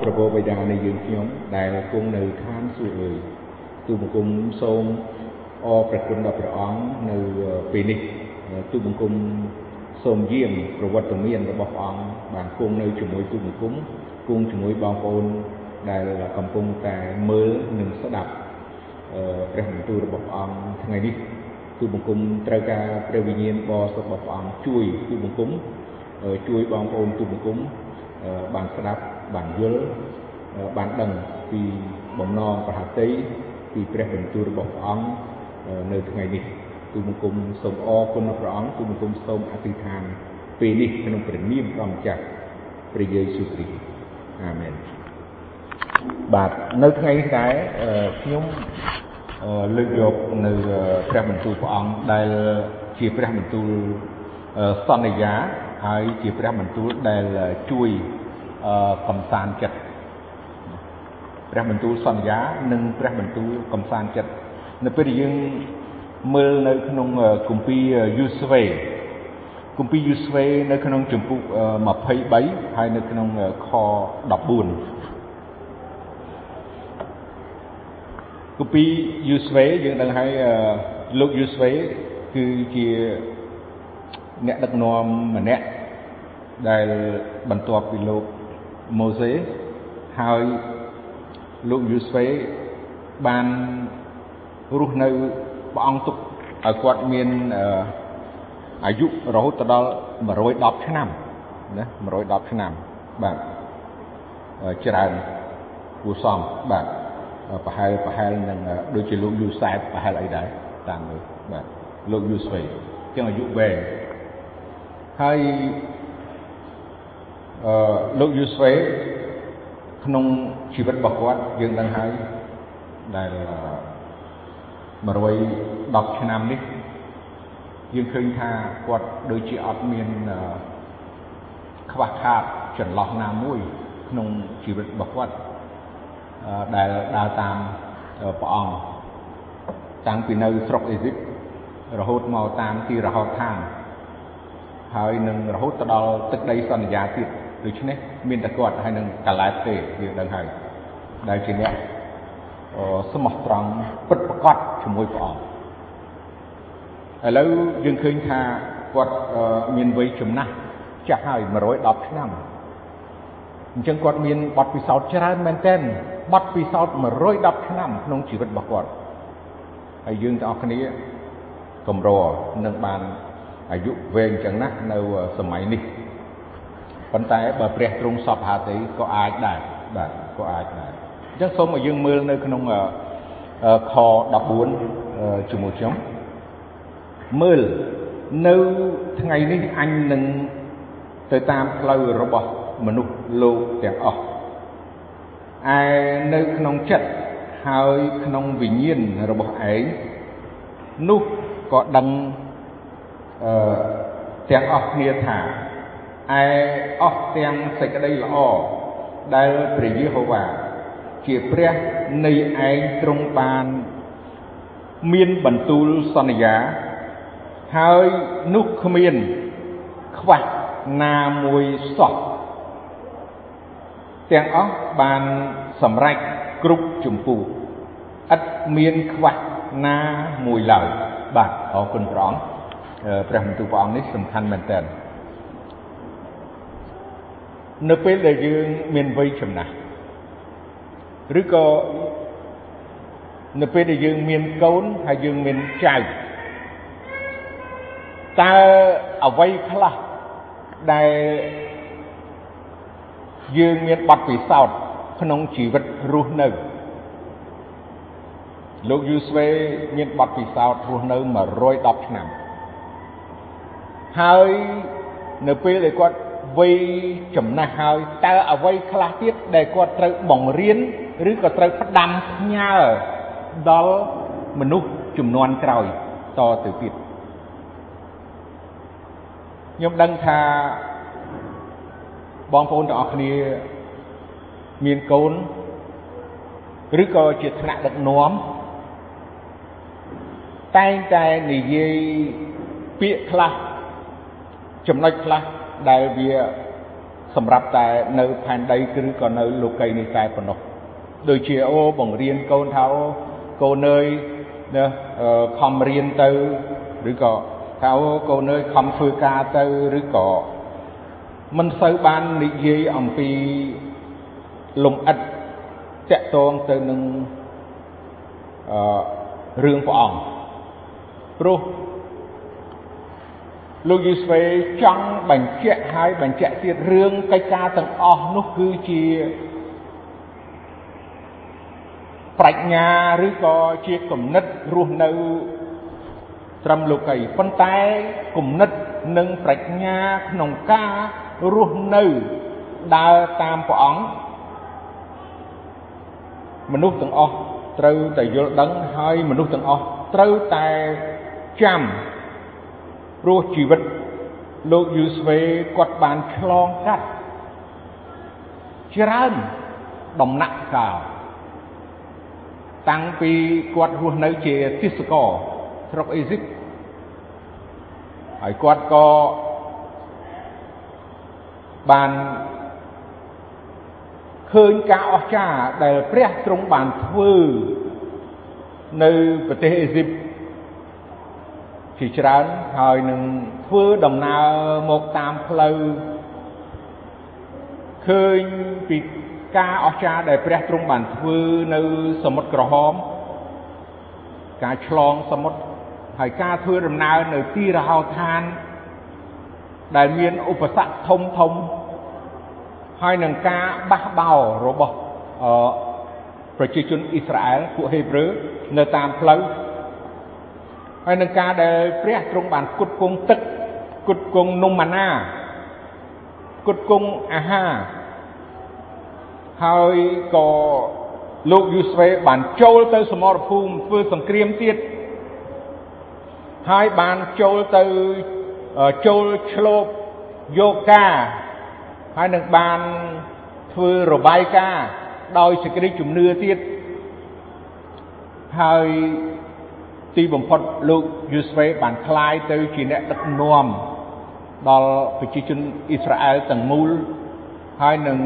ព្រះពោបិតានៃយើងខ្ញុំដែលគង់នៅឋានសួគ៌លើទូបង្គំសូមអរព្រះគុណដល់ព្រះអង្គនៅពេលនេះទូបង្គំសូមយាមប្រវត្តិមានរបស់ព្រះអង្គបានគង់នៅជាមួយទូបង្គំគង់ជាមួយបងប្អូនដែលកំពុងតែមើលនិងស្ដាប់ព្រះបន្ទូលរបស់ព្រះអង្គថ្ងៃនេះទូបង្គំត្រូវការព្រះវិញ្ញាណបរិសុទ្ធរបស់ព្រះអង្គជួយទូបង្គំជួយបងប្អូនទូបង្គំបានស្ដាប់ បានយល់បានដឹងពីបំណងប្រហតីពីព្រះបន្ទូលរបស់ព្រះអង្គនៅថ្ងៃនេះទូបង្គំសូមអរគុណព្រះអង្គទូបង្គំសូមអធិដ្ឋានពេលនេះក្នុងព្រះនាមព្រះម្ចាស់ព្រះយេស៊ូវគ្រីស្ទអាមែនបាទនៅថ្ងៃនេះដែរខ្ញុំលើកយកនៅព្រះបន្ទូលព្រះអង្គដែលជាព្រះបន្ទូលសន្យាហើយជាព្រះបន្ទូលដែលជួយ កំសាន្តចិត្តព្រះបន្ទូលសន្យានិងព្រះបន្ទូលកំសាន្តចិត្តនៅពេលដែលយើងមើលនៅក្នុងគម្ពីរយូស្វេគម្ពីរយូស្វេនៅក្នុងជំពូក23ហើយនៅក្នុងខ14គម្ពីរយូស្វេយើងដឹងហើយលោកយូស្វេគឺជាអ្នកដឹកនាំម្នាក់ដែលបន្ទាប់ពីលោក ម៉ូសេហើយលោកយូស្វេបានរស់នៅព្រះអង្គទុកឲ្យគាត់មានអាយុរហូតដល់110ឆ្នាំណា110ឆ្នាំបាទច្រើនគួរសមបាទប្រហែលប្រហែលនឹងដូចជាលោកយូសែតប្រហែលអីដែរតាមមើលបាទលោកយូស្វេចឹងអាយុវែងហើយអឺ លោកយូស្វេក្នុងជីវិតរបស់គាត់យើងដឹងហើយដែល110ឆ្នាំនេះយើងឃើញថាគាត់ដូចជាអត់មានខ្វះខាតចន្លោះណាមួយក្នុងជីវិតរបស់គាត់ដែលដើរតាមព្រះអង្គតាំងពីនៅស្រុកអេស៊ីបរហូតមកតាមទីរហោឋានហើយនឹងរហូតទៅដល់ទឹកដីសន្យាទៀត ដូច្នេះមានតែគាត់ហើយនឹងកាឡែតទេយើងដឹងហើយដែលជាអ្នកស្មោះត្រង់ពិតប្រាកដជាមួយព្រះអង្គឥឡូវយើងឃើញថាគាត់មានវ័យចំណាស់ចាស់ហើយ110ឆ្នាំអញ្ចឹងគាត់មានបទពិសោធន៍ច្រើនមែនទែនបទពិសោធន៍110ឆ្នាំក្នុងជីវិតរបស់គាត់ហើយយើងទាំងអស់គ្នាកម្រនឹងបានអាយុវែងចឹងណាស់នៅសម័យនេះ ប៉ុន្តែបើព្រះទ្រង់សពហាតីក៏អាចដែរបាទក៏អាចដែរអញ្ចឹងសូមឲ្យយើងមើលនៅក្នុងខ14ជាមួយខ្ញុំមើលនៅថ្ងៃនេះអញនឹងទៅតាមផ្លូវរបស់មនុស្សលោកទាំងអស់ឯនៅក្នុងចិត្តហើយក្នុងវិញ្ញាណរបស់ឯងនោះក៏ដឹងអឺទាំងអស់គ្នាថា ឯអស់ទាំងសេចក្តីល្អដែលព្រះយេហូវ៉ា ជាព្រះនៃឯងទ្រង់បានមានបន្ទូលសន្យា ហើយនោះគ្មានខ្វះណាមួយសោះ ទាំងអស់បានសម្រេចគ្រប់ជំពូឥតមានខ្វះណាមួយឡើយបាទអរគុណព្រះអង្គព្រះបន្ទូលព្រះអង្គនេះសំខាន់មែនតើ នៅពេលដែលយើងមានវ័យចំណាស់ឬក៏នៅពេលដែលយើងមានកូនហើយយើងមានចៅតើអ្វីខ្លះដែលយើងមានបទពិសោធន៍ក្នុងជីវិតរស់នៅលោកយូស្វេមានបទពិសោធន៍រស់នៅ110ឆ្នាំហើយនៅពេលដែលគាត់ វ័យចំណាស់ហើយតើអ្វីខ្លះទៀតដែលគាត់ត្រូវបង្រៀនឬក៏ត្រូវផ្ដាំផ្ញើដល់មនុស្សចំនួនក្រោយតទៅទៀតខ្ញុំដឹងថាបងប្អូនទាំងអស់គ្នាមានកូនឬក៏ជាថ្នាក់ដឹកនាំតែងតែនិយាយពាក្យខ្លះចំណុចខ្លះ ដែលវាសម្រាប់តែនៅផែនដីឬក៏នៅលោកីយ៍នេះតែប៉ុណ្ណោះដូចជាអូបង្រៀនកូនថាអូកូនអើយណាខំរៀនទៅឬក៏ថាអូកូនអើយខំធ្វើការទៅឬក៏មិនសូវបាននិយាយអំពីលំអិតតកតងទៅនឹងអឺរឿងព្រះអង្គព្រោះ លោកយូស្វេចង់បញ្ជាក់ហើយបញ្ជាក់ទៀតរឿងកិច្ចការទាំងអស់នោះគឺជាប្រាជ្ញាឬក៏ជាគំនិតរស់នៅត្រឹមលោកីប៉ុន្តែគំនិតនិងប្រាជ្ញាក្នុងការរស់នៅដើរតាមព្រះអង្គមនុស្សទាំងអស់ត្រូវតែយល់ដឹងហើយមនុស្សទាំងអស់ត្រូវតែចាំ ព្រោះជីវិតលោកយូស្វេគាត់បានឆ្លងកាត់ច្រើនដំណាក់កាលតាំងពីគាត់រស់នៅជាទិសករស្រុកអេស៊ីបហើយគាត់ក៏បានឃើញការអស្ចារ្យដែលព្រះទ្រង់បានធ្វើនៅប្រទេសអេស៊ីប ជាច្រើនហើយនឹងធ្វើដំណើរមកតាមផ្លូវឃើញពីការអស្ចារ្យដែលព្រះទ្រង់បានធ្វើនៅសមុទ្រក្រហម ការឆ្លងសមុទ្រហើយការធ្វើដំណើរនៅទីរហោឋាន ដែលមានឧបសគ្គធំធំ ហើយនឹងការបះបោររបស់អឺប្រជាជនអ៊ីស្រាអែលពួកហេប្រឺនៅតាមផ្លូវ ហើយនឹងការដែលព្រះទ្រង់បានគុតគង់ទឹកគុតគង់នំម៉ាណាគុតគង់អាហារហើយក៏លោកយូស្វេបានចូលទៅសមរភូមិធ្វើសង្គ្រាមទៀតហើយបានចូលទៅចូលឆ្លប់យកការហើយនឹងបានធ្វើរបាយការណ៍ដោយសេចក្តីជំនឿទៀតហើយ ទីបំផុតលោកយូស្វេបានคลายទៅជាអ្នកដឹកនាំដល់ប្រជាជនអ៊ីស្រាអែលទាំងមូលហើយនឹង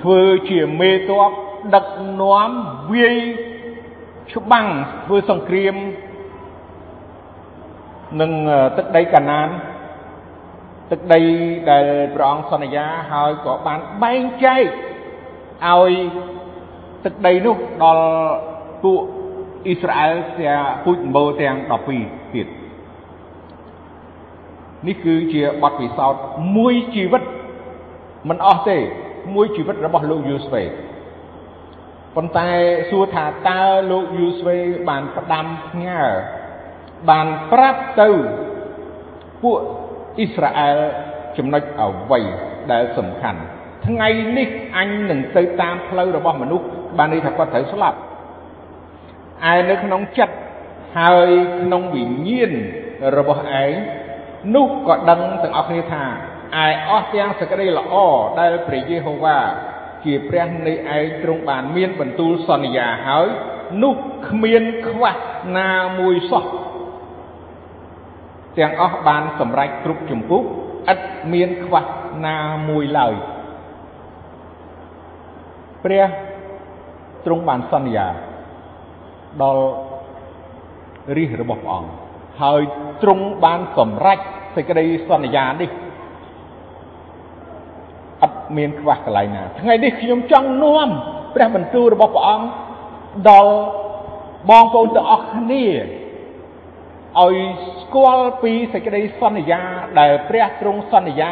ធ្វើជាមេតបដឹកនាំវាយច្បាំងធ្វើសង្គ្រាមនឹងទឹកដីកាណានទឹកដីដែលព្រះអង្គសន្យាហើយក៏បានបែងចែកឲ្យទឹកដីនោះដល់ពួក អ៊ីស្រាអែលទាំងពូជអម្បូរទាំង12ទៀតនេះគឺជាបទពិសោធន៍មួយជីវិតមិនអស់ទេ មួយជីវិតរបស់លោកយូស្វេប៉ុន្តែសួរថាតើលោកយូស្វេបានផ្ដាំផ្ញើបានប្រាប់ទៅពួកអ៊ីស្រាអែលចំណុចអ្វីដែលសំខាន់ថ្ងៃនេះអញនឹងទៅតាមផ្លូវរបស់មនុស្សបានន័យថាគាត់ត្រូវស្លាប់ ឯនៅក្នុងចិត្តហើយក្នុងវិញ្ញាណរបស់ឯងនោះក៏ដឹងទាំងអស់គ្នាថាឯអស់ទាំងសក្តីល្អដែលព្រះយេហូវ៉ាជាព្រះនៃឯងទ្រង់បានមានបន្ទូលសន្យាហើយនោះគ្មានខ្វះណាមួយសោះទាំងអស់បានសម្រេចគ្រប់ចម្ពោះឥតមានខ្វះណាមួយឡើយព្រះទ្រង់បានសន្យា ដល់រាជរបស់ព្រះអង្គហើយទ្រង់បានសម្រេចសេចក្តីសន្យានេះអត់មានខ្វះកន្លែងណា ថ្ងៃនេះខ្ញុំចង់នាំព្រះបន្ទូលរបស់ព្រះអង្គដល់បងប្អូនទាំងអស់គ្នាឲ្យស្គាល់ពីសេចក្តីសន្យាដែលព្រះទ្រង់សន្យា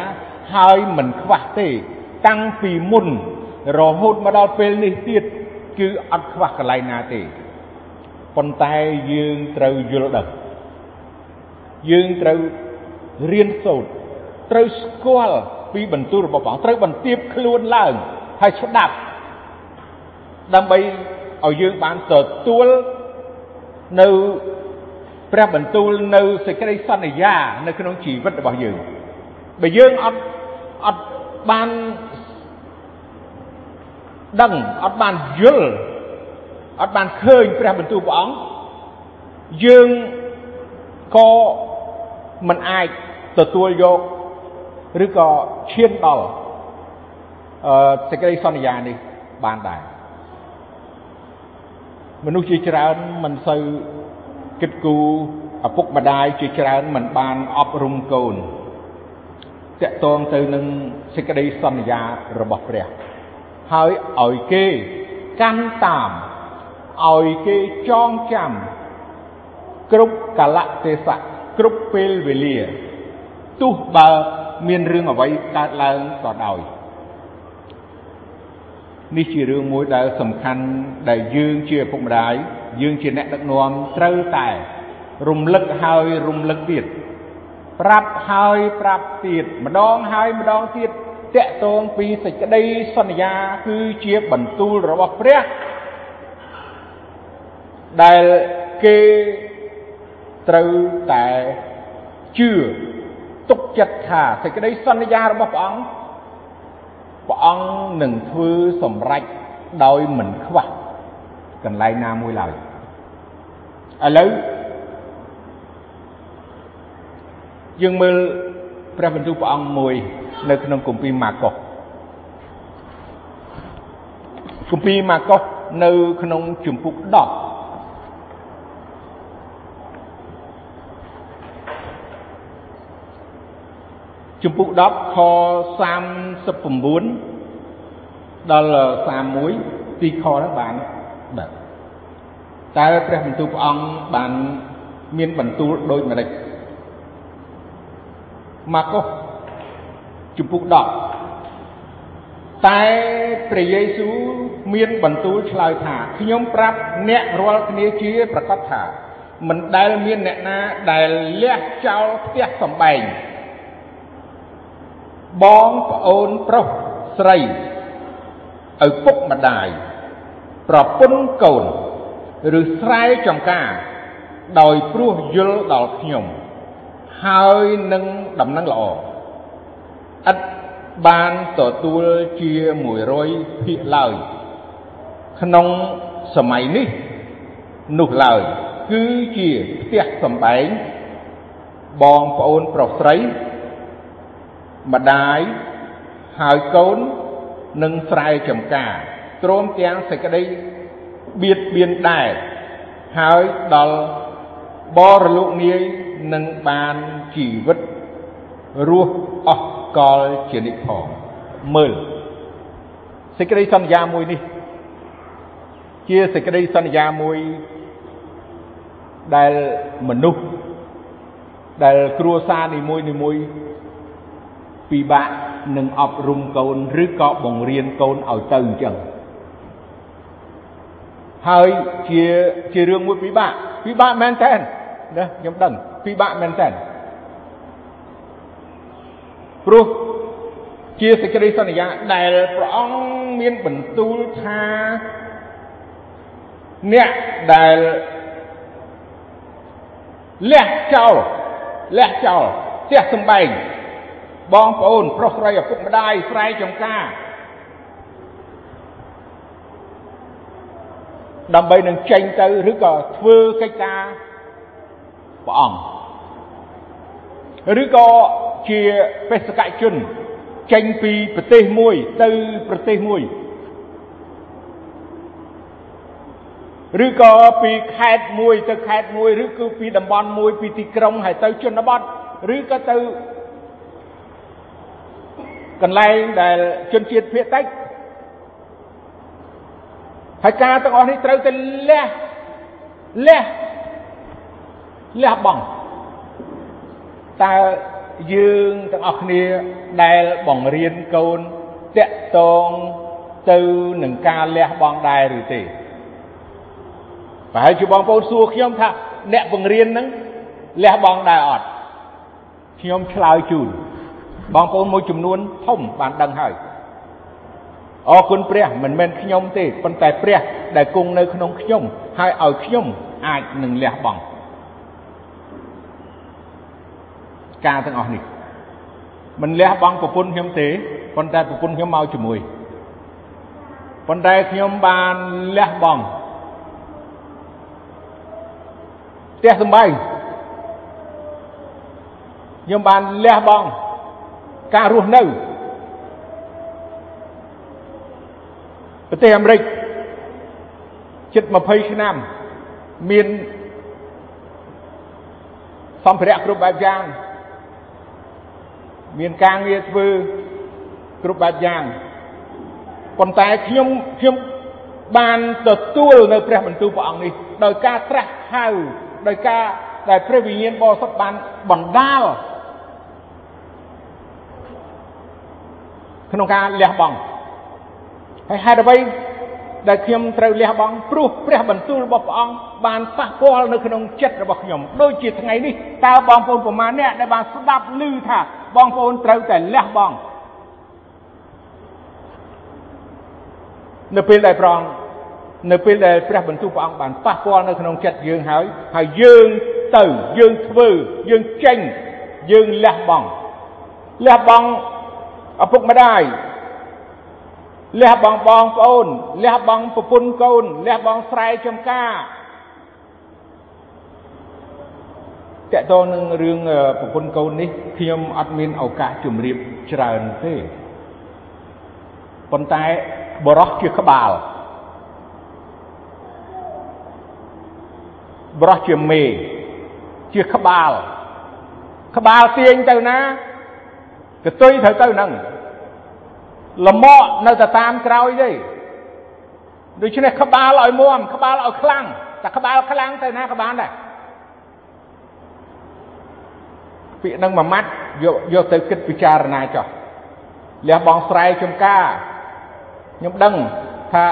ហើយមិនខ្វះទេ តាំងពីមុនរហូតមកដល់ពេលនេះទៀតគឺអត់ខ្វះកន្លែងណាទេ ប៉ុន្តែយើងត្រូវយល់ដឹងយើងត្រូវរៀនសូត្រត្រូវស្គាល់ពីបន្ទូលរបស់ព្រះអង្គត្រូវបន្ទាបខ្លួនឡើងហើយស្ដាប់ដើម្បីឲ្យយើងបានទទួលនៅព្រះបន្ទូលនៅសេចក្តីសន្យានៅក្នុងជីវិតរបស់យើងបើយើងអត់អត់បានដឹងអត់បានយល់ អត់បានឃើញព្រះបន្ទូលព្រះអង្គយើងក៏មិនអាចទទួលយកឬក៏ឈានដល់អឺសេចក្តីសន្យានេះបានដែរមនុស្សជាច្រើនមិនសូវគិតគូរឪពុកម្ដាយជាច្រើនមិនបានអប់រំកូនតកតងទៅនឹងសេចក្តីសន្យារបស់ព្រះហើយឲ្យគេកាន់តាម ឲ្យគេចងចាំគ្រប់កលៈទេសៈគ្រប់ពេលវេលាទោះបើមានរឿងអ្វីកើតឡើងក៏ដោយនេះជារឿងមួយដែលសំខាន់ដែលយើងជាឪពុកម្ដាយយើងជាអ្នកដឹកនាំត្រូវតែ រំលឹកហើយរំលឹកទៀតប្រាប់ហើយប្រាប់ទៀតម្ដងហើយម្ដងទៀតតកតងពីសេចក្តីសន្យាគឺជាបន្ទូលរបស់ព្រះ ដែលគេត្រូវតែជឿទុកចិត្តថាសេចក្តីសន្យារបស់ព្រះអង្គព្រះអង្គនឹងធ្វើសម្រេចដោយមិនខ្វះកន្លែងណាមួយឡើយឥឡូវយើងមើលព្រះបន្ទូលព្រះអង្គមួយនៅក្នុងគម្ពីរម៉ាកុសគម្ពីរម៉ាកុសនៅក្នុងជំពូក10 ជំពូក10ខ39ដល់31ពីរខហ្នឹងបានបាទតើព្រះបន្ទូលព្រះអង្គបានមានបន្ទូលដូចម្ដេចម៉ាកុសជំពូក10តែព្រះយេស៊ូវមានបន្ទូលឆ្លើយថាខ្ញុំប្រាប់អ្នករាល់គ្នាជាប្រកាសថាមិនដែលមានអ្នកណាដែលលះចោលផ្ទះសំបែង បងប្អូនប្រុសស្រីឪពុកម្ដាយប្រពន្ធកូន ឬស្រែចំការ ដោយព្រោះយល់ដល់ខ្ញុំ ហើយនឹងដំណឹងល្អឥតបានទទួលជា100ភាគឡើយ ក្នុងសម័យនេះ នោះឡើយ គឺជាផ្ទះសំបែងបងប្អូនប្រុសស្រី ម្ដាយហើយកូននិងស្រែចម្ការទ្រាំទាំងសេចក្តីបៀតបៀនដែរហើយដល់បរលោកនាយនឹងបានជីវិតរស់អស់កលជានិច្ចផងមើលសេចក្តីសន្យាមួយនេះ ជាសេចក្តីសន្យាមួយដែលមនុស្សដែលគ្រួសារនីមួយនីមួយ ពិបាកនឹងអប់រំកូនឬក៏បង្រៀនកូនឲ្យទៅអញ្ចឹងហើយជាជារឿងមួយពិបាកពិបាកមែនតើណាខ្ញុំដឹងពិបាកមែនតើព្រោះជាសេចក្តីសន្យាដែលព្រះអង្គមានបន្ទូលថាអ្នកដែលលះចោលលះចោលផ្ទះសំបែង បងប្អូនប្រុសស្រីឪពុកម្ដាយស្រែចំការដើម្បីនឹងចេញទៅឬក៏ធ្វើកិច្ចការព្រះអង្គឬក៏ជាបេសកជន ចេញពីប្រទេសមួយទៅប្រទេសមួយឬក៏ពីខេត្តមួយទៅខេត្តមួយឬគឺពីតំបន់មួយពីទីក្រុងហើយទៅជនបទឬក៏ទៅ កន្លែងដែលជនជាតិភាគតិចហើយការទាំងអស់នេះត្រូវតែលះលះលះបង់តើយើងទាំងអស់គ្នាដែលបង្រៀនកូនតាក់តងទៅនឹងការលះបង់ដែរឬទេប្រហែលជាបងប្អូនសួរខ្ញុំថាអ្នកបង្រៀននឹងលះបង់ដែរអត់ខ្ញុំឆ្លើយជូន បងប្អូនមួយចំនួនធំបានដឹងហើយអរគុណព្រះមិនមែនខ្ញុំទេប៉ុន្តែព្រះដែលគង់នៅក្នុងខ្ញុំហើយឲ្យខ្ញុំអាចនឹងលះបង់ការទាំងអស់នេះមិនលះបង់ប្រពន្ធខ្ញុំទេប៉ុន្តែប្រពន្ធខ្ញុំមកជាមួយប៉ុន្តែខ្ញុំបានលះបង់ផ្ទះសំបែងខ្ញុំបានលះបង់ ការរស់នៅប្រទេសអាមេរិកជិត20ឆ្នាំមានសម្ភារៈគ្រប់បែបយ៉ាងមានការងារធ្វើគ្រប់បែបយ៉ាងប៉ុន្តែខ្ញុំខ្ញុំបានទទួលនៅព្រះបន្ទូលព្រះអង្គនេះដោយការត្រាស់ហៅដោយការដែលព្រះវិញ្ញាណបរិសុទ្ធបានបណ្ដាល ក្នុងការលះបង់ហើយហេតុអ្វីដែលខ្ញុំត្រូវលះបង់ព្រោះព្រះបន្ទូលរបស់ព្រះអង្គបានប៉ះពាល់នៅក្នុងចិត្តរបស់ខ្ញុំដូចជាថ្ងៃនេះតើបងប្អូនប្រមាណអ្នកដែលបានស្ដាប់ឮថាបងប្អូនត្រូវតែលះបង់នៅពេលដែលព្រះអង្គនៅពេលដែលព្រះបន្ទូលព្រះអង្គបានប៉ះពាល់នៅក្នុងចិត្តយើងហើយហើយយើងទៅយើងធ្វើយើងចេញយើងលះបង់លះបង់ ឪពុកម្ដាយលះបង់បងប្អូនលះបង់ប្រពន្ធកូនលះបង់ស្រែចម្ការតកតនឹងរឿងប្រពន្ធកូននេះខ្ញុំអត់មានឱកាសជម្រាបច្រើនទេប៉ុន្តែបរោះជាក្បាលបរោះជាមេជាក្បាល ក្បាលទាញទៅណា កតុយត្រូវទៅនឹងលមកនៅតែតាមក្រោយទេដូច្នេះក្បាលឲ្យមុំក្បាលឲ្យខ្លាំងតែក្បាលខ្លាំងទៅណាក៏បានដែរពាក្យនឹងមួយម៉ាត់យកយកទៅគិតពិចារណាចុះលះបងស្រែចំការខ្ញុំដឹងថា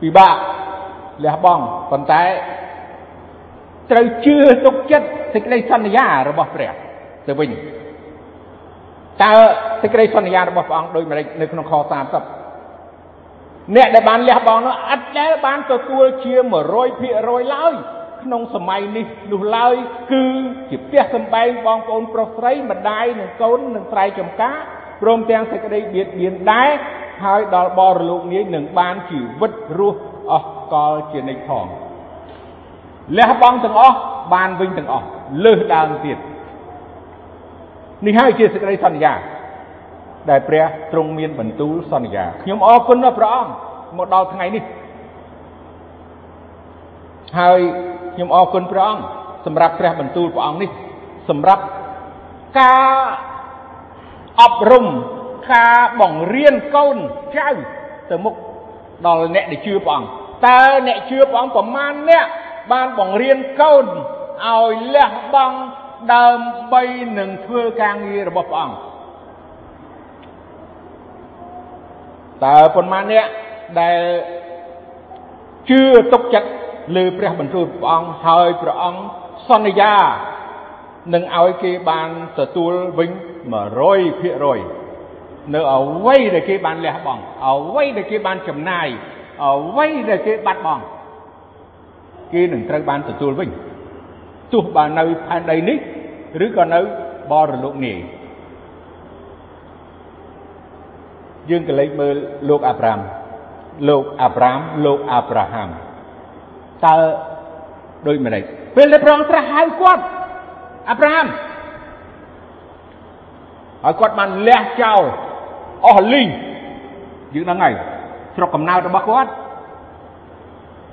ពិបាកលះបង់ប៉ុន្តែត្រូវជឿទុកចិត្តសេចក្តីសន្យារបស់ព្រះទៅវិញ តើសេចក្តីសន្យារបស់ព្រះអង្គដូចម្តេចនៅក្នុងខ30អ្នកដែលបានលះបង់នោះអត់ដែលបានទទួលជា100%ឡើយក្នុងសម័យនេះនោះឡើយគឺជាផ្ទះសម្បែងបងប្អូនប្រុសស្រីម្ដាយនិងកូននិងស្រែចម្ការព្រមទាំងសេចក្តីបៀតបៀនដែរហើយដល់បរលោកនាយនឹងបានជីវិតរស់អស់កលជានិច្ចផងលះបង់ទាំងអស់បានវិញទាំងអស់លើសដើមទៀត នេះហើយជាសេចក្តីសន្យា ដែលព្រះទ្រង់មានបន្ទូលសន្យាខ្ញុំអរគុណដល់ព្រះអង្គមកដល់ថ្ងៃនេះហើយខ្ញុំអរគុណព្រះអង្គសម្រាប់ព្រះបន្ទូលព្រះអង្គនេះសម្រាប់ការអប់រំការបង្រៀនកូនចៅទៅមុខដល់អ្នកដែលជឿព្រះអង្គតើអ្នកជឿព្រះអង្គប្រមាណអ្នកបានបង្រៀនកូនឲ្យលះបង់ ដើម្បីនឹងធ្វើការងាររបស់ព្រះអង្គតើប៉ុន្មានអ្នកដែលជឿទុកចិត្តលើព្រះបន្ទូលព្រះអង្គហើយព្រះអង្គសន្យានឹងឲ្យគេបានទទួលវិញ100%នៅអ្វីដែលគេបានលះបង់អ្វីដែលគេបានចំណាយអ្វីដែលគេបាត់បង់គេនឹងត្រូវបានទទួលវិញ ទោះបើនៅផែនដីនេះ ឬក៏នៅបរលោកនេះយើងក៏លេចមើលលោកអាប់រ៉ាមលោកអាប់រ៉ាមលោកអាប់រ៉ាហាំតើដូចម្ដេចពេលដែលព្រះអង្គត្រាស់ហៅគាត់អាប់រ៉ាហាំហើយគាត់បានលះចោលអស់លីងយើងដឹងហើយស្រុកកំណើតរបស់គាត់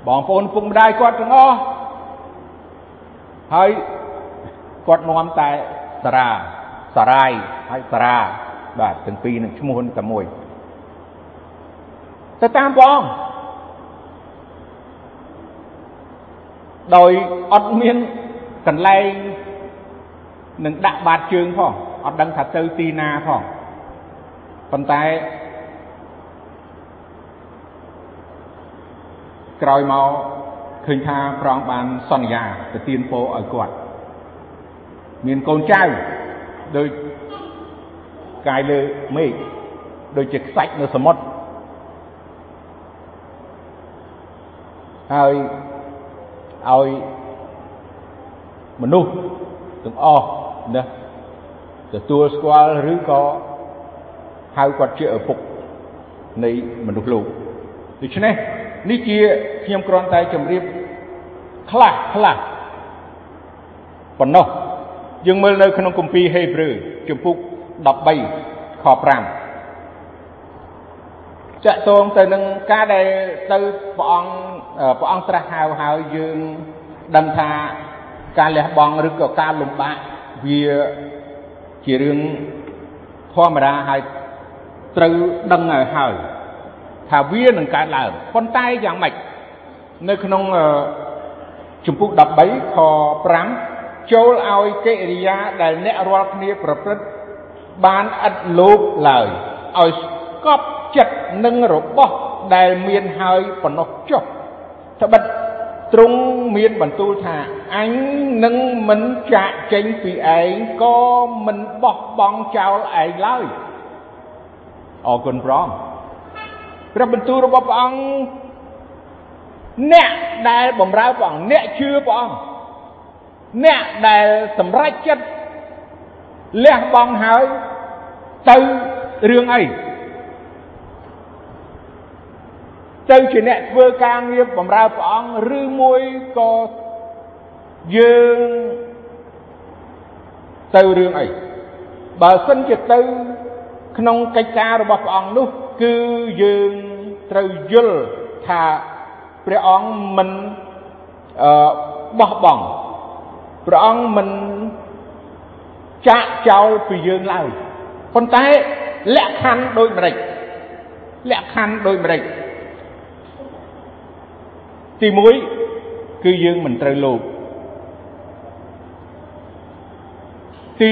បងប្អូនពុកម្ដាយគាត់ទាំងអស់ ហើយគាត់នាំតែសារ៉ាសារាយហើយសារ៉ាបាទទាំងពីរនឹងឈ្មោះតែមួយទៅតាមព្រះអង្គដោយអត់មានកន្លែងនឹងដាក់បាតជើងផងអត់ដឹងថាទៅទីណាផងប៉ុន្តែក្រោយមក ឃើញថាព្រះអង្គបានសន្យាទៅទានពោឲ្យគាត់មានកូនចៅដូចកាយលើមេឃដូចជាខ្សាច់នៅសមុទ្រហើយឲ្យមនុស្សទាំងអស់ណាទទួលស្គាល់ឬក៏ហៅគាត់ជាឪពុកនៃមនុស្សលោកដូច្នេះនេះជាខ្ញុំគ្រាន់តែជម្រាប ខ្លះខ្លះប៉ុណ្ណោះយើងមើលនៅក្នុងគម្ពីរហេព្រើរជំពូក13ខ5តកតងទៅនឹងការដែលទៅព្រះអង្គព្រះអង្គត្រាស់ហៅហើយយើងដឹងថាការលះបង់ឬក៏ការលំបាកវាជារឿងធម្មតាហើយត្រូវដឹងឲ្យហើយថាវានឹងកើតឡើងប៉ុន្តែយ៉ាងម៉េចនៅក្នុង ជំពូក13ខ5ចូលឲ្យកិរិយាដែលអ្នករាល់គ្នាប្រព្រឹត្តបានឥតលោភឡើយឲ្យស្កប់ចិត្តនឹងរបស់ដែលមានហើយប៉ុណ្ណោះចុះត្បិតទ្រង់មានបន្ទូលថាអញនឹងមិនចាក់ចេញពីឯងក៏មិនបោះបង់ចោលឯងឡើយអរគុណព្រះអង្គព្រះបន្ទូលរបស់ព្រះអង្គ អ្នកដែលបម្រើព្រះអង្គអ្នកជឿព្រះអង្គអ្នកដែលសម្រេចចិត្តលះបង់ហើយទៅរឿងអីទៅជាអ្នកធ្វើការងារបម្រើព្រះអង្គឬមួយក៏យើងទៅរឿងអីបើសិនជាទៅក្នុងកិច្ចការរបស់ព្រះអង្គនោះ គឺយើងត្រូវយល់ថា ព្រះអង្គមិនអឺបោះបង់ព្រះអង្គមិនចាក់ចោលពីយើងឡើយប៉ុន្តែលក្ខខណ្ឌដូចម្ដេចលក្ខខណ្ឌដូចម្ដេចទី1គឺយើងមិនត្រូវលោភទី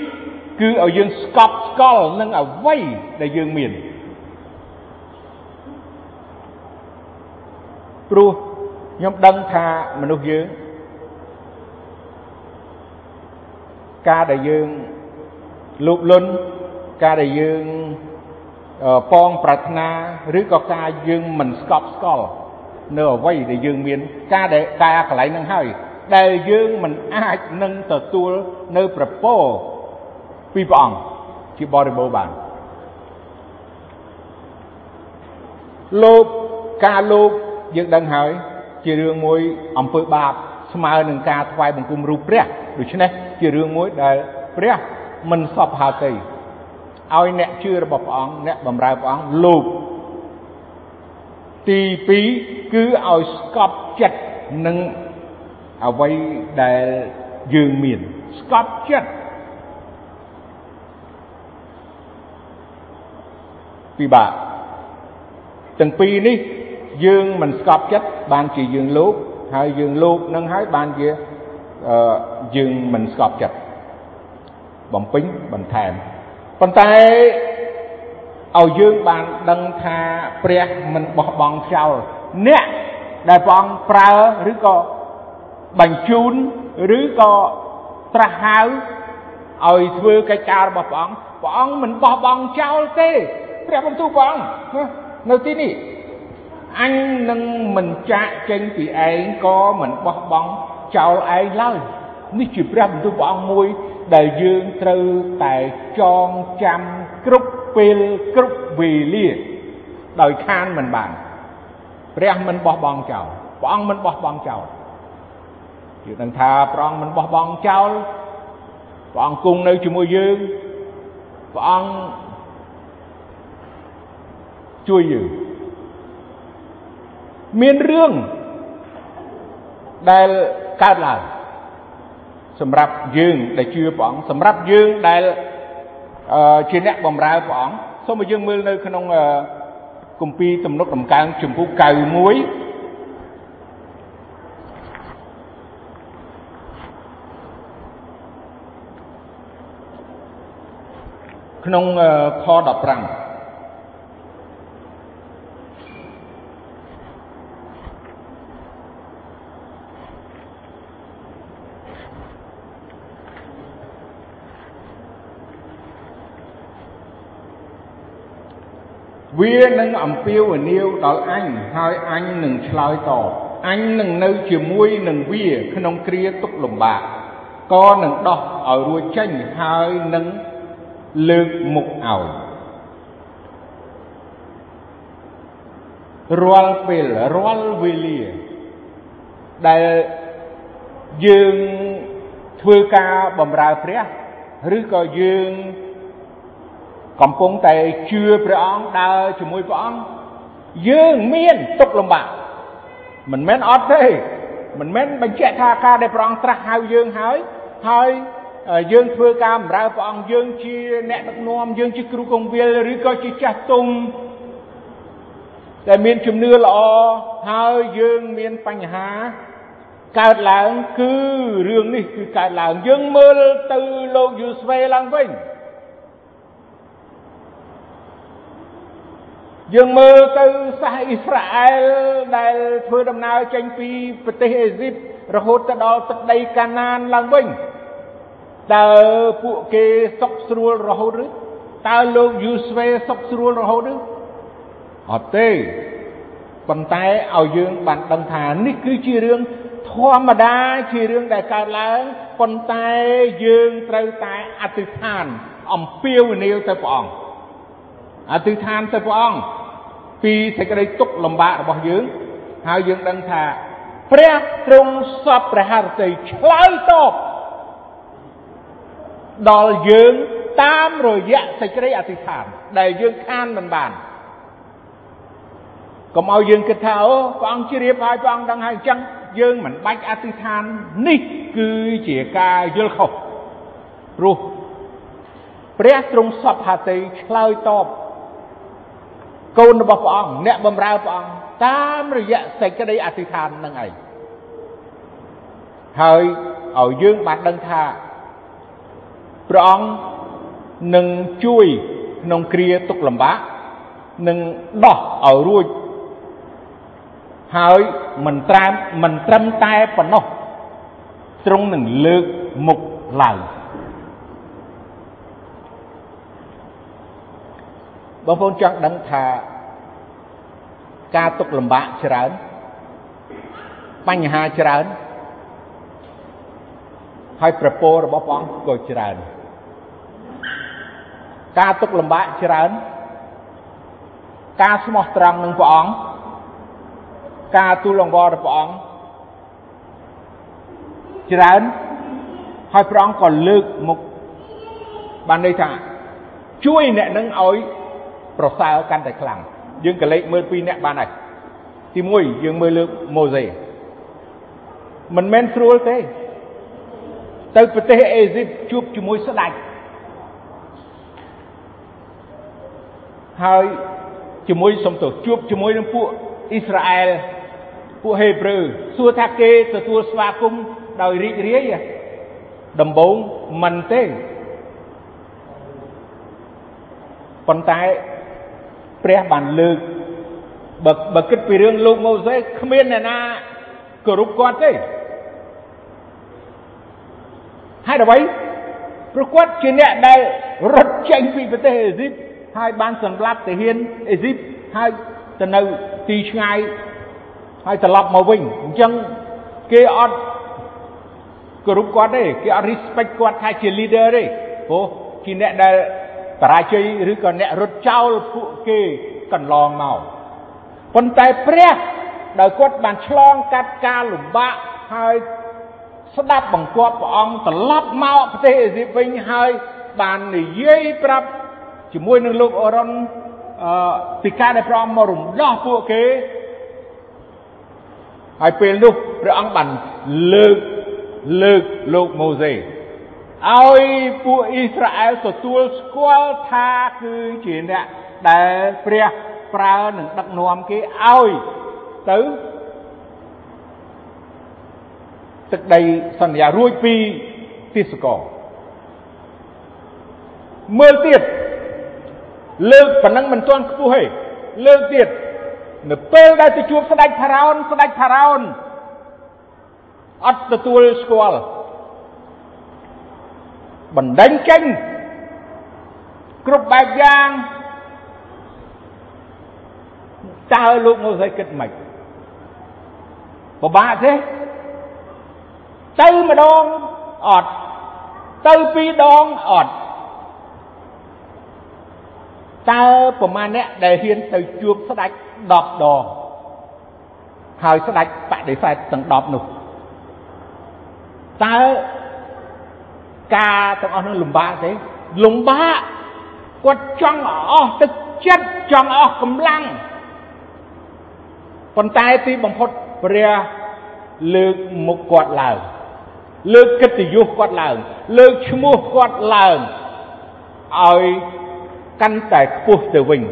2គឺឲ្យយើងស្កប់ស្កល់នឹងអ្វីដែលយើងមាន ព្រោះខ្ញុំដឹងថាមនុស្សយើងការដែលយើងលោភលន់ការដែលយើងប៉ងប្រាថ្នាឬក៏ការយើងមិនស្កប់ស្កល់នៅអ្វីដែលយើងមាន ការដែលការកន្លែងនឹងហើយ ដែលយើងមិនអាចនឹងទទួលនៅប្រពោពីព្រះអង្គជាបរិបូរណ៍បានលោកការលោក យើងដឹងហើយជារឿងមួយអំពើបាបស្មើនឹងការថ្វាយបង្គំរូបព្រះដូច្នេះជារឿងមួយដែលព្រះមិនសពហាតីឲ្យអ្នកជឿរបស់ព្រះអង្គអ្នកបម្រើព្រះអង្គលោកទី2គឺឲ្យស្កប់ចិត្តនឹងអ្វីដែលយើងមានស្កប់ចិត្តពិបាកទាំងពីរនេះ យើងមិនស្កប់ចិត្តបានជាយើងលោកហើយយើងលោកនឹងហើយបានជាអឺយើងមិនស្កប់ចិត្តបំពេញបន្ថែមប៉ុន្តែឲ្យយើងបានដឹងថាព្រះមិនបោះបង់ចោលអ្នកដែលព្រះអង្គប្រើឬក៏បញ្ជូនឬក៏ត្រាស់ហៅឲ្យធ្វើកិច្ចការរបស់ព្រះអង្គព្រះអង្គមិនបោះបង់ចោលទេព្រះបន្ទូលព្រះអង្គនៅទីនេះ អញនឹងមិនចាក់ចេញពីឯងក៏មិនបោះបង់ចោលឯងឡើយនេះជាព្រះបន្ទូលព្រះអង្គមួយដែលយើងត្រូវតែចងចាំគ្រប់ពេលគ្រប់វេលាដោយខានមិនបានព្រះមិនបោះបង់ចោលព្រះអង្គមិនបោះបង់ចោលយើងដឹងថាព្រះអង្គមិនបោះបង់ចោលព្រះអង្គគង់នៅជាមួយយើងព្រះអង្គជួយយើង មានរឿងដែលកើតឡើងសម្រាប់យើងដែលជឿព្រះអង្គសម្រាប់យើងដែលជាអ្នកបម្រើព្រះអង្គសូមឲ្យយើងមើលនៅក្នុងគម្ពីរទំនុកដំកើងជំពូក91ក្នុងខ15 វានឹងអំពាវនាវដល់អញ ហើយអញនឹងឆ្លើយតបអញនឹងនៅជាមួយនឹងវាក្នុងគ្រាទុក្ខលំបាកក៏នឹងដោះឲ្យរួចចេញហើយនឹងលើកមុខឲ្យរាល់ពេលរាល់វេលាដែលយើងធ្វើការបម្រើព្រះ ឬក៏យើង កំពុងតែជឿព្រះអង្គដើរជាមួយព្រះអង្គយើងមានទុកលំបាកមិនមែនអត់ទេមិនមែនបញ្ជាក់ថាការដែលព្រះអង្គត្រាស់ហៅយើងហើយហើយយើងធ្វើការបម្រើព្រះអង្គយើងជាអ្នកដឹកនាំយើងជាគ្រូកងវិលឬក៏ជាចាស់ទុំតែមានជំនឿល្អហើយយើងមានបញ្ហាកើតឡើងគឺរឿងនេះគឺកើតឡើងយើងមើលទៅលោកយូស្វេឡើងវិញ យើងមើលទៅសាសអ៊ីស្រាអែលដែលធ្វើដំណើរចេញពីប្រទេសអេស៊ីបរហូតទៅដល់ទឹកដីកាណានឡើងវិញតើពួកគេសុខស្រួលរហូតឬតើលោកយូស្វេសុខស្រួលរហូតឬអត់ទេប៉ុន្តែឲ្យយើងបានដឹងថានេះគឺជារឿងធម្មតាជារឿងដែលកើតឡើងប៉ុន្តែយើងត្រូវតែអធិដ្ឋានអំពាវនាវទៅព្រះអង្គ អធិដ្ឋានទៅព្រះអង្គពីសេចក្តីទុក្ខលំបាករបស់យើងហើយយើងដឹងថាព្រះទ្រង់សពព្រះハរតីឆ្លើយតបដល់យើងតាមរយៈសេចក្តីអធិដ្ឋាន ដែលយើងខានមិនបានកុំឲ្យយើងគិតថាអូព្រះអង្គជ្រាបហើយព្រះអង្គដឹងហើយអញ្ចឹងយើងមិនបាច់អធិដ្ឋាននេះគឺជាការយល់ខុសព្រោះព្រះទ្រង់សពហតីឆ្លើយតប កូនរបស់ព្រះអង្គអ្នកបម្រើព្រះអង្គតាមរយៈសេចក្តីអធិដ្ឋាននឹងឯងហើយឲ្យយើងបានដឹងថាព្រះអង្គនឹងជួយក្នុងគ្រាទុកលំបាកនឹងដោះឲ្យរួចហើយមិនត្រាំមិនត្រឹមតែប៉ុណ្ណោះទ្រង់នឹងលើកមុខឡើង បងប្អូនចង់ដឹងថាការទុកលំបាកច្រើនបញ្ហាច្រើនហើយប្រពោរបស់ព្រះអង្គក៏ច្រើនការទុកលំបាកច្រើនការស្មោះត្រង់នឹងព្រះអង្គការទូលអង្វររបស់ព្រះអង្គច្រើនហើយព្រះអង្គក៏លើកមុខបានន័យថាជួយអ្នកនឹងឲ្យ ប្រសើរកាន់តែខ្លាំងយើងក៏លេខមើលពីរអ្នកបានហើយទី1យើងមើលលើម៉ូសេមិនមែនស្រួលទេទៅប្រទេសអេស៊ីបជួបជាមួយស្ដេចហើយជាមួយសំទោសជួបជាមួយនឹងពួកអ៊ីស្រាអែលពួកហេប្រឺសួរថាគេទទួលស្វាគមន៍ដោយរីករាយដំបូងមិនទេប៉ុន្តែ ព្រះបានលើកបើបើគិតពីរឿងលោកម៉ូសេគ្មានអ្នកណាគោរពគាត់ទេហើយអ្វីព្រោះគាត់ជាអ្នកដែលរត់ចេញពីប្រទេសអេស៊ីបហើយបានសម្លាប់ទាហានអេស៊ីបហើយទៅនៅទីឆ្ងាយហើយត្រឡប់មកវិញអញ្ចឹងគេអត់គោរពគាត់ទេគេអត់ respect គាត់ថាជា leader ទេព្រោះជាអ្នកដែល បរាជ័យឬក៏អ្នករត់ចោលពួកគេកន្លងមកប៉ុន្តែព្រះដោយគាត់បានឆ្លងកាត់ការលំបាកហើយស្ដាប់បង្គាប់ព្រះអង្គត្រឡប់មកប្រទេសអេស៊ីបវិញហើយបាននិយាយប្រាប់ជាមួយនឹងលោកអរ៉ុនអឺពីការដែលព្រះអង្គមករំដោះពួកគេហើយពេលនោះព្រះអង្គបានលើកលើកលោកម៉ូសេ ឲ្យពួកអ៊ីស្រាអែលទទួលស្គាល់ថាគឺជាអ្នកដែលព្រះប្រើនឹងដឹកនាំគេឲ្យទៅទឹកដីសន្យារួចពីទេសកលមើលទៀតលើកប៉ុណ្ណឹងមិនទាន់ខ្ពស់ទេលើកទៀតនៅពេលដែលទៅជួបស្ដេចផារ៉ោនស្ដេចផារ៉ោនអត់ទទួលស្គាល់ បណ្ដេញចេញគ្រប់បែបយ៉ាងតើលោកម៉ូសេគិតម៉េចពិបាកទេទៅម្ដងអត់ទៅពីរដងអត់តើប្រមាណអ្នកដែលហ៊ានទៅជួបស្ដេច10ដងហើយស្ដេចបដិសេធទាំង10នោះតើ ការទាំងអស់នោះលំបាកទេលំបាកគាត់ចង់អស់ទឹកចិត្តចង់អស់កម្លាំងប៉ុន្តែទីបំផុតព្រះលើកមុខគាត់ឡើងលើកកិត្តិយសគាត់ឡើង លើកឈ្មោះគាត់ឡើងឲ្យកាន់តែខ្ពស់ទៅវិញ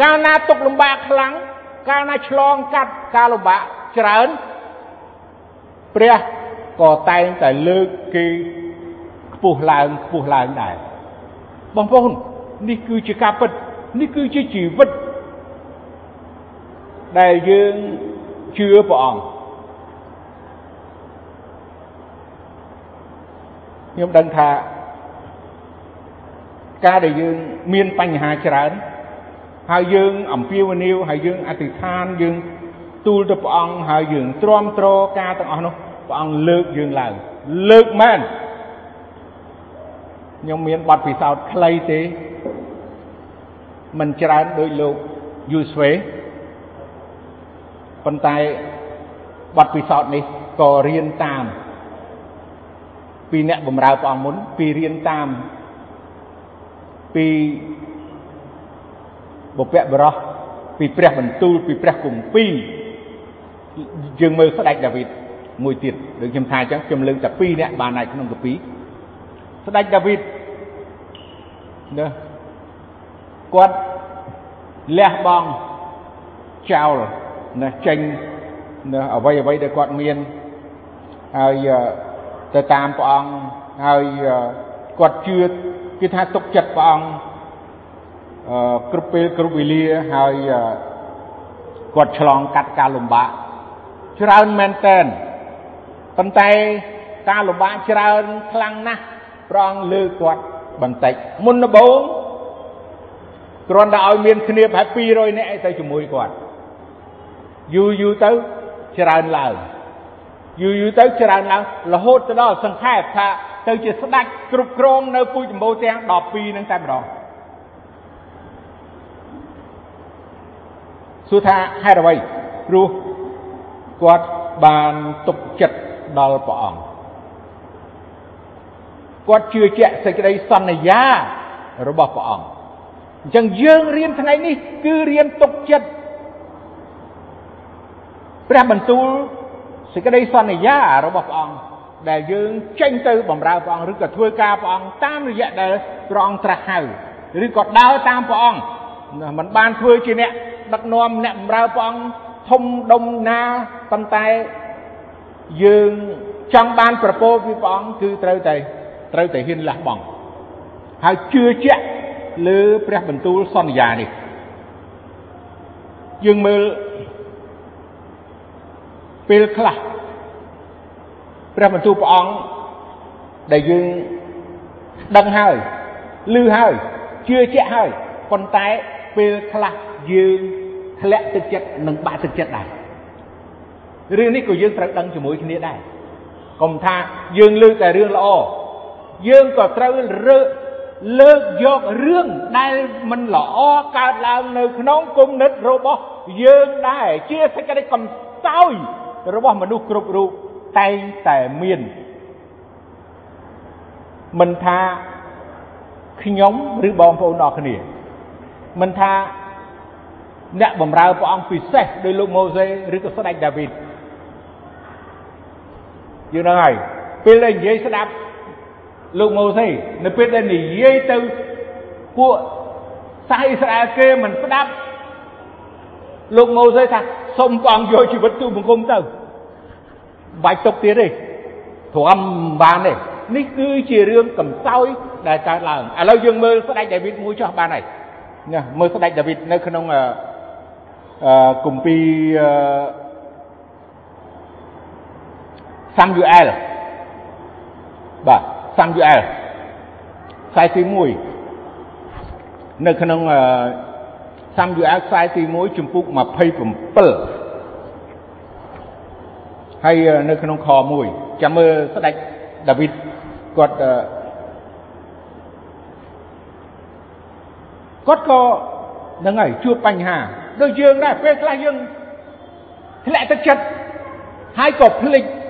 កាលណាទុកលំបាកខ្លាំងកាលណាឆ្លងកាត់ការលំបាកច្រើនព្រះក៏តែងតែលើកគេខ្ពស់ឡើងខ្ពស់ឡើងដែរបងប្អូននេះគឺជាការពិតនេះគឺជាជីវិតដែលយើងជឿព្រះអង្គខ្ញុំដឹងថាការដែលយើងមានបញ្ហាច្រើនហើយយើងអំពាវនាវហើយយើងអធិដ្ឋានយើងទូលទៅព្រះអង្គហើយយើងទ្រាំទ្រការទាំងអស់នោះព្រះអង្គលើកយើងឡើងលើកមែន ខ្ញុំមានបទពិសោធន៍ខ្លីទេមិនច្រើនដោយលោកយូស្វេប៉ុន្តែបទពិសោធន៍នេះក៏រៀនតាម ពីអ្នកបម្រើព្រះអង្គមុនពីរៀនតាម ពីបុព្វបុរសពីព្រះបន្ទូលពីព្រះគម្ពីរយើងមើលស្ដេចដាវីតមួយទៀតដូចខ្ញុំថាអញ្ចឹងខ្ញុំលើកតែ2នាក់បានហើយក្នុងកាពី ស្ដេចដាវីតណាគាត់លះបង់ចោលណាចេញណាអ្វីអ្វីដែលគាត់មានហើយទៅតាមព្រះអង្គហើយគាត់ជឿគឺថាទុកចិត្តព្រះអង្គអឺគ្រប់ពេលគ្រប់វេលាហើយគាត់ឆ្លងកាត់ការលំបាកច្រើនមែនតែនប៉ុន្តែការលំបាកច្រើនខ្លាំងណាស់ ព្រះអង្គលើគាត់បន្តិចមុនដំបូងគ្រាន់តែឲ្យមានគ្នាប្រហែល200នាក់ទៅជាមួយគាត់យូរយូរទៅច្រើនឡើងយូរយូរទៅច្រើនឡើងរហូតទៅដល់សង្ខេបថាទៅជាស្ដេចគ្រប់គ្រងនៅពូជចម្បូរទាំង12នឹងតែម្ដងសួរថាហេតុអ្វីព្រោះគាត់បានទុកចិត្តដល់ព្រះអង្គ គាត់ជឿជាក់សេចក្តីសន្យារបស់ព្រះអង្គអញ្ចឹងយើងរៀនថ្ងៃនេះគឺរៀនទុកចិត្តព្រះបន្ទូលសេចក្តីសន្យារបស់ព្រះអង្គដែលយើងចេញទៅបម្រើព្រះអង្គឬក៏ធ្វើការព្រះអង្គតាមរយៈដែលព្រះអង្គត្រាស់ហៅឬក៏ដើរតាមព្រះអង្គមិនបានធ្វើជាអ្នកដឹកនាំអ្នកបម្រើព្រះអង្គធំដុំណាប៉ុន្តែយើងចង់បានប្រពោពីព្រះអង្គគឺត្រូវតែ ត្រូវតែហ៊ានលះបង់ហើយជឿជាក់លើព្រះបន្ទូលសន្យានេះយើងមើលពេលខ្លះព្រះបន្ទូលព្រះអង្គដែលយើងដឹងហើយឮហើយជឿជាក់ហើយប៉ុន្តែពេលខ្លះយើងធ្លាក់ទឹកចិត្តនិងបាក់ទឹកចិត្តដែររឿងនេះក៏យើងត្រូវដឹងជាមួយគ្នាដែរកុំថាយើងលើកតែរឿងល្អ យើងក៏ត្រូវរើលើកយករឿងដែលមិនល្អកើតឡើងនៅក្នុងគំនិតរបស់យើងដែរជាសេចក្តីកំសោយរបស់មនុស្សគ្រប់រូបតែងតែមានមិនថាខ្ញុំឬបងប្អូនអរគ្នាមិនថាអ្នកបម្រើព្រះអង្គពិសេសដោយលោកម៉ូសេឬក៏ស្ដេចដាវីតយល់ហ្នឹងហើយពេលដែលនិយាយស្ដាប់ លោកម៉ូសេនៅពេលដែលនិយាយទៅពួកសាសអ៊ីស្រាអែលគេមិនស្ដាប់លោកម៉ូសេថាសុំព្រះអង្គយកជីវិតទូបង្គំទៅបាច់ຕົកទៀតទេទ្រាំបានទេនេះគឺជារឿងកំសោយដែលកើតឡើងឥឡូវយើងមើលស្ដេចដាវីតមួយចោះបានហើយណាមើលស្ដេចដាវីតនៅក្នុងអឺគម្ពីរសាំយូអែលបាទ សាំយូអែលខ្សែទី1នៅក្នុងសាំយូអែលខ្សែទី1ជំពូក27ហើយនៅក្នុងខ1ចាំមើលស្ដេចដាវីតគាត់គាត់ក៏ហ្នឹងហើយជួបបញ្ហាដូចយើងដែរពេលខ្លះយើងធ្លាក់ទឹកចិត្តហើយក៏ភ្លេចអឺ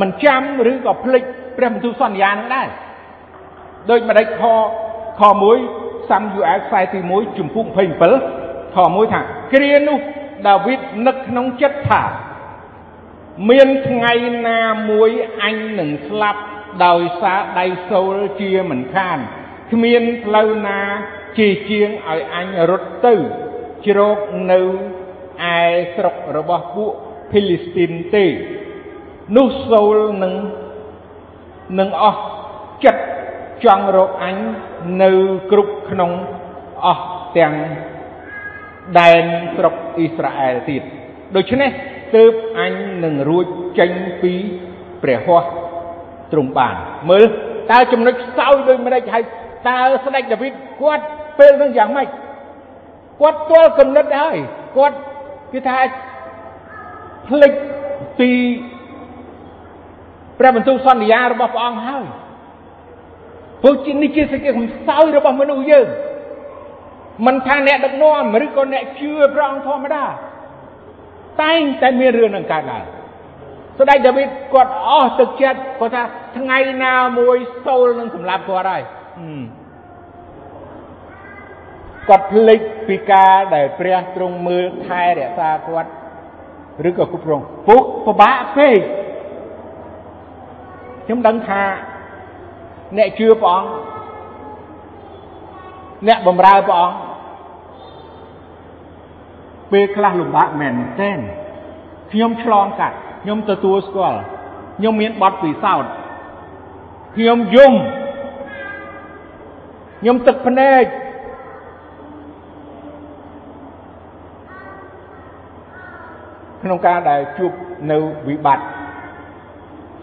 មិនចាំឬក៏ភ្លេចព្រះបន្ទូលសន្យានឹងដែរដូចម្ដេចខខខ1សាំយូអែលខ្សែទី1ជំពូក27ខ1ថាគ្រានោះដាវីតនឹកក្នុងចិត្តថាមានថ្ងៃណាមួយអញនឹងស្លាប់ដោយសារដៃសូលជាមិនខានគ្មានផ្លូវណាជាជាងឲ្យអញរត់ទៅជ្រកនៅឯស្រុករបស់ពួកភីលីស្ទីនទេ នោះសូលនឹងនឹងអស់ចិត្តចង់រកអញនៅគ្រប់ក្នុងអស់ទាំងដែនស្រុកអ៊ីស្រាអែលទៀតដូច្នេះទើបអញនឹងរួចចេញពីព្រះហស្ថទ្រង់បាន មើលតើចំណុចខ្សោយដូចម្ដេចហើយតើស្ដេចដាវីតគាត់ពេលនឹងយ៉ាងម៉េចគាត់ទាល់កំណត់ហើយគាត់គឺថាភ្លេចពី ព្រះបន្ទូលសន្យារបស់ព្រះអង្គហើយព្រោះជានេះជាសេចក្តីកំសោយរបស់មនុស្សយើងមិនថាអ្នកដឹកនាំឬក៏អ្នកជឿព្រះអង្គធម្មតាតែងតែមានរឿងនឹងកើតឡើងស្ដេចដាវីតគាត់អស់ទឹកចិត្តគាត់ថាថ្ងៃណាមួយសូលនឹងសម្លាប់គាត់ហើយគាត់ភ្លេចពីការដែលព្រះទ្រង់មើលថែរក្សាគាត់ឬក៏គ្រប់គ្រងពុកពិបាកពេក ខ្ញុំដឹងថាអ្នកជឿព្រះអង្គអ្នកបម្រើព្រះអង្គពេលខ្លះលំបាកមែនទែនខ្ញុំឆ្លងកាត់ខ្ញុំទទួលស្គាល់ខ្ញុំមានបទពិសោធន៍ខ្ញុំយំខ្ញុំទឹកភ្នែកក្នុងការដែលជួបនៅវិបត្តិ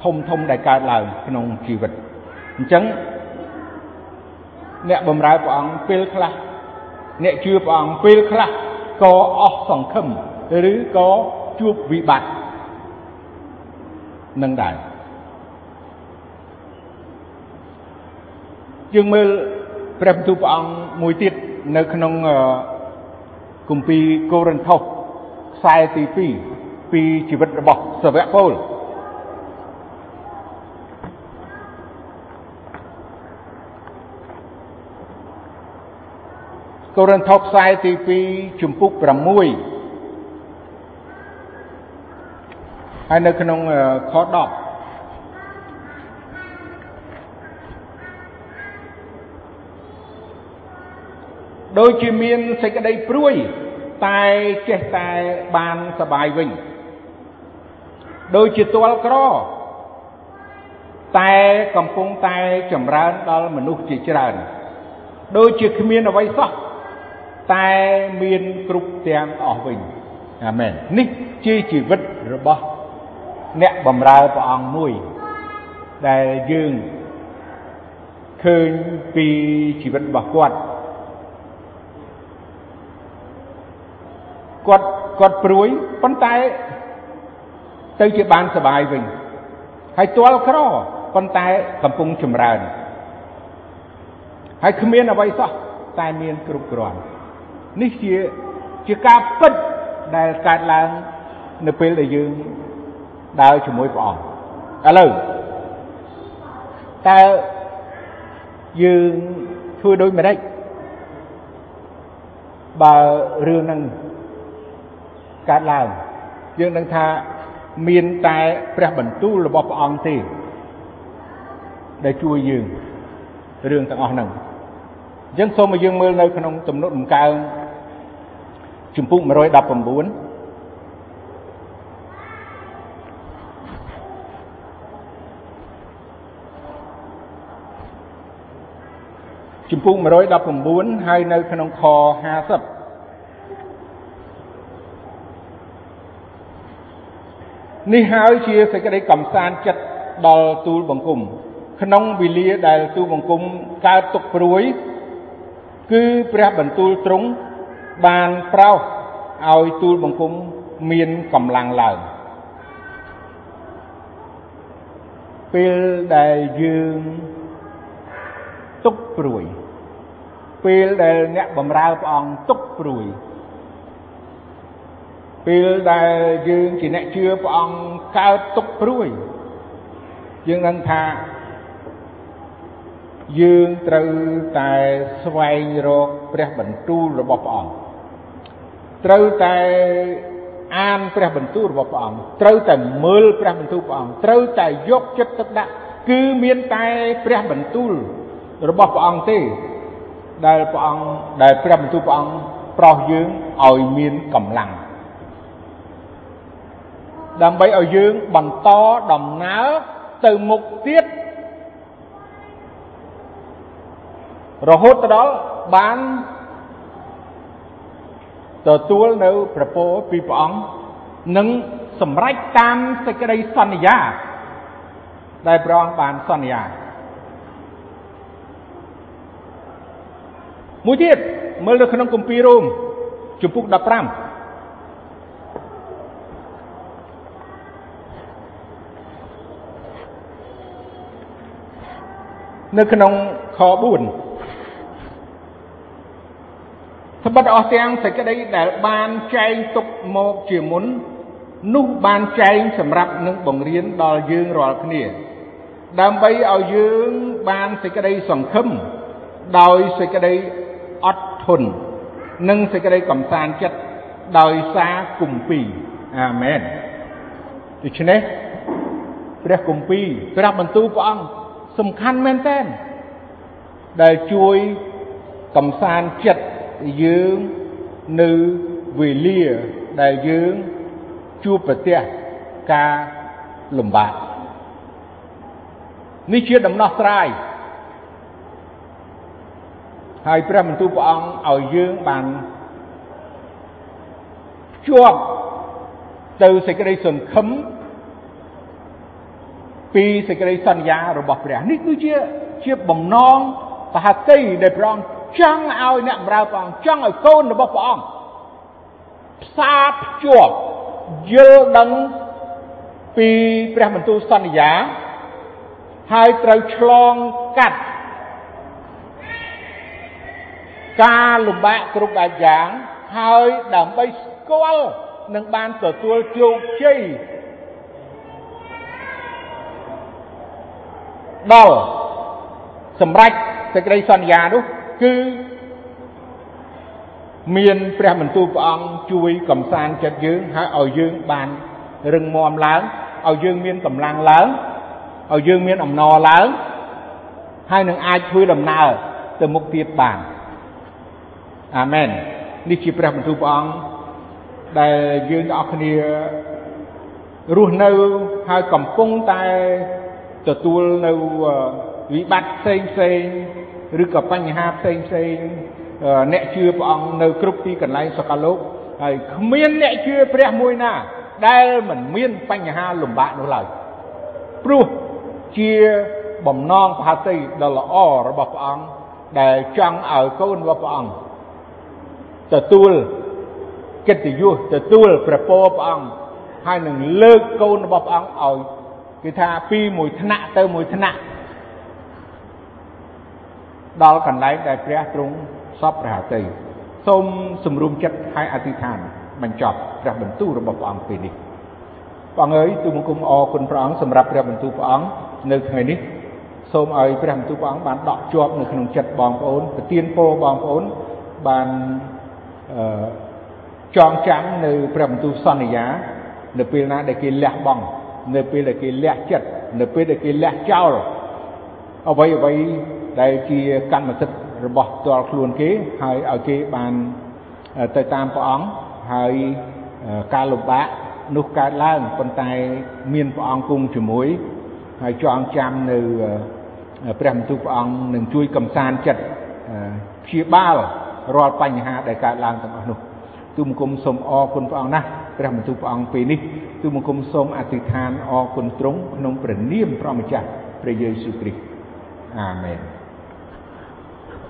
ធំធំដែលកើតឡើងក្នុងជីវិតអញ្ចឹងអ្នកបម្រើព្រះអង្គពេលខ្លះអ្នកជឿព្រះអង្គពេលខ្លះក៏អស់សង្ឃឹមឬក៏ជួបវិបត្តិនឹងដែរយើងមើលព្រះបន្ទូលព្រះអង្គមួយទៀតនៅក្នុងគម្ពីរកូរិនថូសខ្សែទី2ពីជីវិតរបស់សាវកពូល កូរិនថូសខ្សែទី2ជំពូក6ហើយនៅក្នុងខ10ដូចជាមានសេចក្តីព្រួយតែចេះតែបានសបាយវិញដូចជាទាល់ក្រតែកំពុងតែចម្រើនដល់មនុស្សជាច្រើន ដូចជាគ្មានអ្វីសោះ តែមានគ្រប់ទាំងអស់វិញអាមែននេះជាជីវិតរបស់អ្នកបម្រើព្រះអង្គមួយ ដែលយើងឃើញពីជីវិតរបស់គាត់គាត់គាត់ព្រួយប៉ុន្តែទៅជាបានសុបាយវិញហើយទាល់ក្រប៉ុន្តែកំពុងចម្រើនហើយគ្មានអ្វីសោះតែមានគ្រប់គ្រាន់ នេះជាជាការពិតដែលកើតឡើងនៅពេលដែលយើងដើរជាមួយព្រះអង្គឥឡូវតើយើងធ្វើដូចម្ដេចបើរឿងហ្នឹងកើតឡើងយើងនឹងថាមានតែព្រះបន្ទូលរបស់ព្រះអង្គទេដែលជួយយើងរឿងទាំងអស់ហ្នឹងអញ្ចឹងសូមឲ្យយើងមើលនៅក្នុងទំនុកដំកើង ជំពូក119ជំពូក119ហើយនៅក្នុងខ50នេះហើយជាសេចក្តីកំសាន្តចិត្តដល់ទូលបង្គំ ក្នុងវេលាដែលទូលបង្គំកើតទុកព្រួយ គឺព្រះបន្ទូលទ្រង់ បានប្រោសឲ្យទូលបង្គំមានកម្លាំងឡើងពេលដែលយើងទុកព្រួយ ពេលដែលអ្នកបម្រើព្រះអង្គទុកព្រួយ ពេលដែលយើងជាអ្នកជឿព្រះអង្គកើតទុកព្រួយ យើងដឹងថាយើងត្រូវតែស្វែងរកព្រះបន្ទូលរបស់ព្រះអង្គ ត្រូវតែអានព្រះបន្ទូលរបស់ព្រះអង្គត្រូវតែមើលព្រះបន្ទូលព្រះអង្គត្រូវតែយកចិត្តទុកដាក់គឺមានតែព្រះបន្ទូលរបស់ព្រះអង្គទេដែលព្រះអង្គដែលព្រះបន្ទូលព្រះអង្គប្រោសយើងឲ្យមានកម្លាំងដើម្បីឲ្យយើងបន្តដំណើរទៅមុខទៀតរហូតទៅដល់បាន ទទួលនៅប្រពោពីព្រះអង្គនិងសម្រេចតាមសេចក្តីសន្យា ដែលព្រះអង្គបានសន្យាមួយទៀតមើលនៅក្នុងគម្ពីររ៉ូមជំពូក15នៅក្នុងខ4 ត្បិតអស់ទាំងសេចក្តីដែលបានចែងទុកមកជាមុន នោះបានចែងសម្រាប់នឹងបង្រៀនដល់យើងរាល់គ្នា ដើម្បីឲ្យយើងបានសេចក្តីសង្ឃឹមដោយសេចក្តីអត់ធន់និងសេចក្តីកំសាន្តចិត្តដោយសារគម្ពីរអាមែនដូច្នេះព្រះគម្ពីរព្រះបន្ទូលព្រះអង្គសំខាន់មែនតើដែលជួយកំសាន្តចិត្ត យើងនៅវេលាដែលយើងជួបប្រទះការលំបាកនេះជាដំណោះស្រាយហើយព្រះបន្ទូលព្រះអង្គឲ្យយើងបានភ្ជាប់ទៅសេចក្តីសង្ឃឹមពីសេចក្តីសន្យារបស់ព្រះនេះគឺជាជាបំណងបហតិដែលព្រះអង្គ ចង់ឲ្យអ្នកបម្រើព្រះអង្គចង់ឲ្យកូនរបស់ព្រះអង្គផ្សារភ្ជាប់យល់ដឹងពីព្រះបន្ទូលសន្យាហើយត្រូវឆ្លងកាត់ការលំបាកគ្រប់បែបយ៉ាងហើយដើម្បីស្គាល់នឹងបានទទួលជោគជ័យដល់សម្រេចសេចក្តីសន្យានោះ គឺមានព្រះបន្ទូលព្រះអង្គជួយកំសាន្តចិត្តយើងហើយឲ្យយើងបានរឹងមាំឡើងឲ្យយើងមានកម្លាំងឡើងឲ្យយើងមានអំណរឡើងហើយនឹងអាចធ្វើដំណើរទៅមុខទៀតបានអាមែននេះជាព្រះបន្ទូលព្រះអង្គដែលយើងទាំងអស់គ្នារស់នៅហើយកំពុងតែទទួលនៅវិបត្តិផ្សេងផ្សេង ឬក៏បញ្ហាផ្សេងផ្សេងអ្នកជឿព្រះអង្គនៅគ្រប់ទីកន្លែងសកលលោកហើយគ្មានអ្នកជឿព្រះមួយណា ដែលមិនមានបញ្ហាលំបាកនោះឡើយព្រោះជាបំណងផាតីដ៏ល្អរបស់ព្រះអង្គដែលចង់ឲ្យកូនរបស់ព្រះអង្គទទួលកិត្តិយសទទួលព្រះពរព្រះអង្គហើយនឹងលើកកូនរបស់ព្រះអង្គឲ្យគឺថាពីមួយថ្នាក់ទៅមួយថ្នាក់ ដល់កន្លែងដែលព្រះទ្រង់សពព្រះហត្ថីសូមសម្រុំចិត្តហើយអធិដ្ឋានបញ្ចប់ព្រះបន្ទូលរបស់ព្រះអង្គពេលនេះព្រះអង្គអើយទូលបង្គំអរគុណព្រះអង្គសម្រាប់ព្រះបន្ទូលព្រះអង្គនៅថ្ងៃនេះសូមឲ្យព្រះបន្ទូលព្រះអង្គបានដកជាប់នៅក្នុងចិត្តបងប្អូនប្រទានពរបងប្អូនបានអឺចងចាំនៅព្រះបន្ទូលសន្យា នៅពេលណាដែលគេលះបង់នៅពេលដែលគេលះចិត្តនៅពេលដែលគេលះចោលអ្វីអ្វី ដែលជាកម្មសិទ្ធិរបស់ផ្ទាល់ខ្លួនគេហើយឲ្យគេបានទៅតាមព្រះអង្គហើយការលំបាកនោះកើតឡើងប៉ុន្តែមានព្រះអង្គគង់ជាមួយហើយចងចាំនៅព្រះបន្ទូលព្រះអង្គនឹងជួយកំសាន្តចិត្តព្យាបាលរាល់បញ្ហាដែលកើតឡើងទាំងអស់នោះទូមង្គមសូមអរគុណព្រះអង្គណាស់ព្រះបន្ទូលព្រះអង្គពេលនេះទូមង្គមសូមអធិដ្ឋានអរគុណទ្រង់ក្នុងព្រះនាមព្រះម្ចាស់ព្រះយេស៊ូវគ្រីស្ទអាមែន